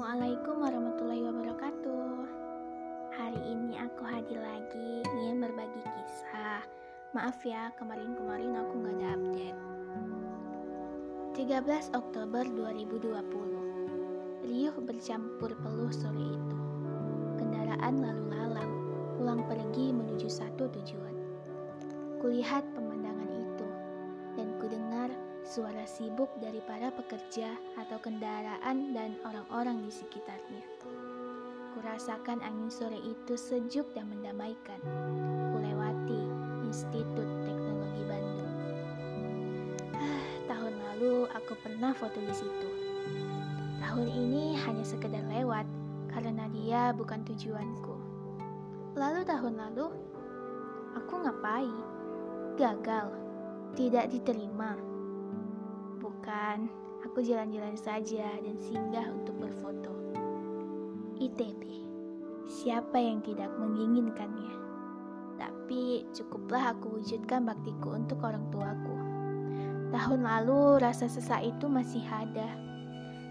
Assalamualaikum warahmatullahi wabarakatuh. Hari ini aku hadir lagi ingin berbagi kisah. Maaf ya, kemarin-kemarin aku nggak ada update. 13 Oktober 2020 Riuh bercampur peluh sore itu. Kendaraan lalu lalang, pulang pergi menuju satu tujuan. Kulihat kudengar suara sibuk dari para pekerja atau kendaraan dan orang-orang di sekitarnya. Kurasakan angin sore itu sejuk dan mendamaikan. Kulewati Institut Teknologi Bandung. Ah, tahun lalu aku pernah foto di situ. Tahun ini hanya sekedar lewat karena dia bukan tujuanku. Lalu tahun lalu aku ngapain? Gagal, tidak diterima Bukan, aku jalan-jalan saja dan singgah untuk berfoto. ITB, siapa yang tidak menginginkannya? Tapi cukuplah aku wujudkan baktiku untuk orang tuaku. Tahun lalu rasa sesak itu masih ada.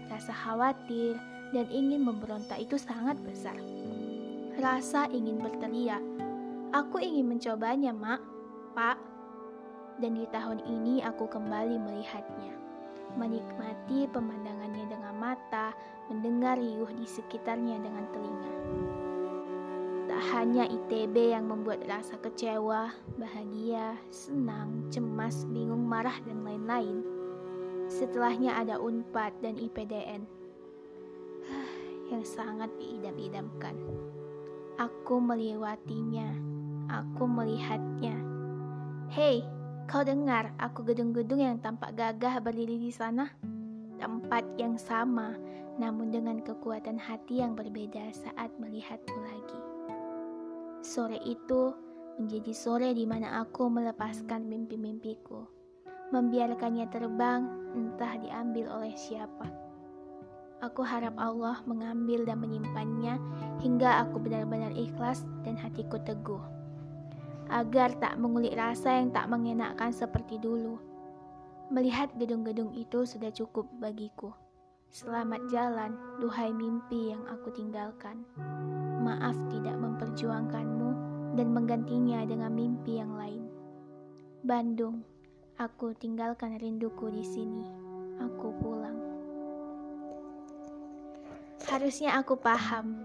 Rasa khawatir dan ingin memberontak itu sangat besar. Rasa ingin berteriak, aku ingin mencobanya, Mak, Pak. Dan di tahun ini aku kembali melihatnya menikmati pemandangannya dengan mata, mendengar riuh di sekitarnya dengan telinga. Tak hanya ITB yang membuat rasa kecewa, bahagia, senang, cemas, bingung, marah, dan lain-lain. Setelahnya ada UNPAD dan IPDN yang sangat diidam-idamkan. Aku melewatinya, aku melihatnya. Hei, Kau dengar aku gedung-gedung yang tampak gagah berdiri di sana? Tempat yang sama, namun dengan kekuatan hati yang berbeda saat melihatmu lagi. Sore itu menjadi sore di mana aku melepaskan mimpi-mimpiku, membiarkannya terbang entah diambil oleh siapa. Aku harap Allah mengambil dan menyimpannya hingga aku benar-benar ikhlas dan hatiku teguh agar tak mengulik rasa yang tak mengenakkan seperti dulu. Melihat gedung-gedung itu sudah cukup bagiku. Selamat jalan, duhai mimpi yang aku tinggalkan. Maaf tidak memperjuangkanmu dan menggantinya dengan mimpi yang lain. Bandung, aku tinggalkan rinduku di sini. Aku pulang. Harusnya aku paham,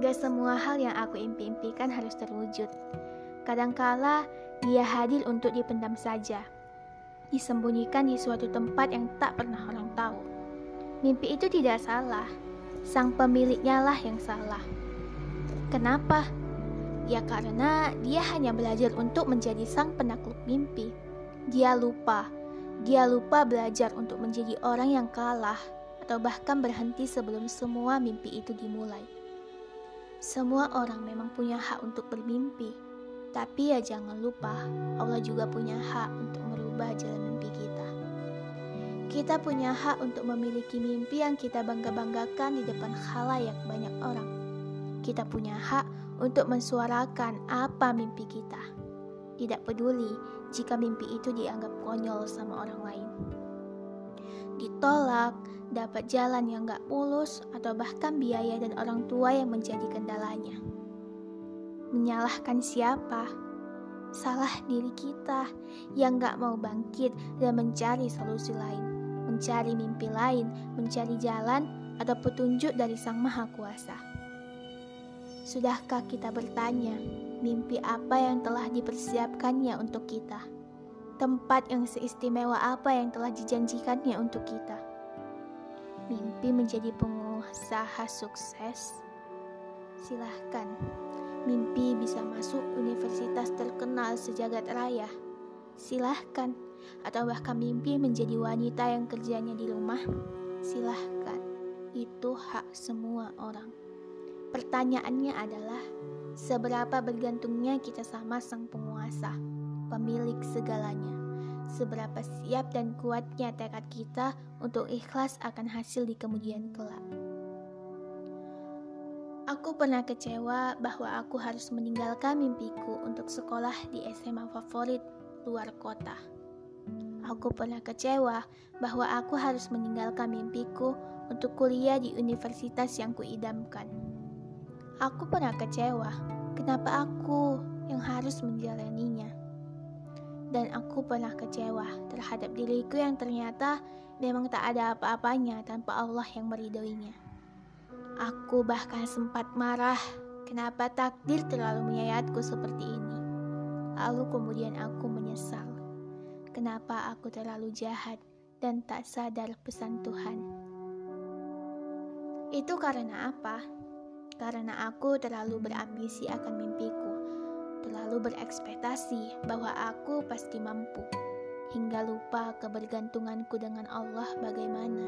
gak semua hal yang aku impi-impikan harus terwujud. Kadangkala dia hadir untuk dipendam saja, disembunyikan di suatu tempat yang tak pernah orang tahu. Mimpi itu tidak salah, sang pemiliknya lah yang salah. Kenapa? Ya karena dia hanya belajar untuk menjadi sang penakluk mimpi. Dia lupa, dia lupa belajar untuk menjadi orang yang kalah atau bahkan berhenti sebelum semua mimpi itu dimulai. Semua orang memang punya hak untuk bermimpi tapi ya jangan lupa, Allah juga punya hak untuk merubah jalan mimpi kita. Kita punya hak untuk memiliki mimpi yang kita bangga-banggakan di depan khalayak banyak orang. Kita punya hak untuk mensuarakan apa mimpi kita. Tidak peduli jika mimpi itu dianggap konyol sama orang lain. Ditolak, dapat jalan yang gak mulus, atau bahkan biaya dan orang tua yang menjadi kendalanya. Menyalahkan siapa? Salah diri kita yang gak mau bangkit dan mencari solusi lain, mencari mimpi lain, mencari jalan atau petunjuk dari Sang Maha Kuasa. Sudahkah kita bertanya, mimpi apa yang telah dipersiapkannya untuk kita? Tempat yang seistimewa apa yang telah dijanjikannya untuk kita? Mimpi menjadi pengusaha sukses? Silahkan Mimpi bisa masuk universitas terkenal sejagat raya. Silahkan. Atau bahkan mimpi menjadi wanita yang kerjanya di rumah. Silahkan. Itu hak semua orang. Pertanyaannya adalah, seberapa bergantungnya kita sama sang penguasa, pemilik segalanya. Seberapa siap dan kuatnya tekad kita untuk ikhlas akan hasil di kemudian kelak. Aku pernah kecewa bahwa aku harus meninggalkan mimpiku untuk sekolah di SMA favorit luar kota. Aku pernah kecewa bahwa aku harus meninggalkan mimpiku untuk kuliah di universitas yang kuidamkan. Aku pernah kecewa, kenapa aku yang harus menjalaninya. Dan aku pernah kecewa terhadap diriku yang ternyata memang tak ada apa-apanya tanpa Allah yang meridhoinya. Aku bahkan sempat marah kenapa takdir terlalu menyayatku seperti ini. Lalu kemudian aku menyesal. Kenapa aku terlalu jahat dan tak sadar pesan Tuhan. Itu karena apa? Karena aku terlalu berambisi akan mimpiku, terlalu berekspektasi bahwa aku pasti mampu, hingga lupa kebergantunganku dengan Allah bagaimana.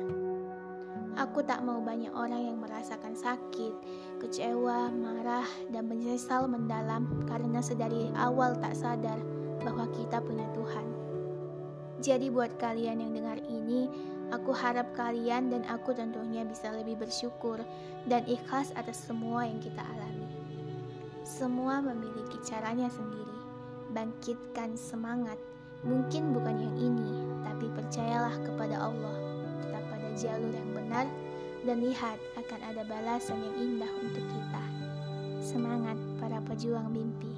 Aku tak mau banyak orang yang merasakan sakit, kecewa, marah, dan menyesal mendalam karena sedari awal tak sadar bahwa kita punya Tuhan. Jadi buat kalian yang dengar ini, aku harap kalian dan aku tentunya bisa lebih bersyukur dan ikhlas atas semua yang kita alami. Semua memiliki caranya sendiri. Bangkitkan semangat. Mungkin bukan yang ini, tapi percayalah kepada Allah. Jalur yang benar dan lihat akan ada balasan yang indah untuk kita. Semangat para pejuang mimpi.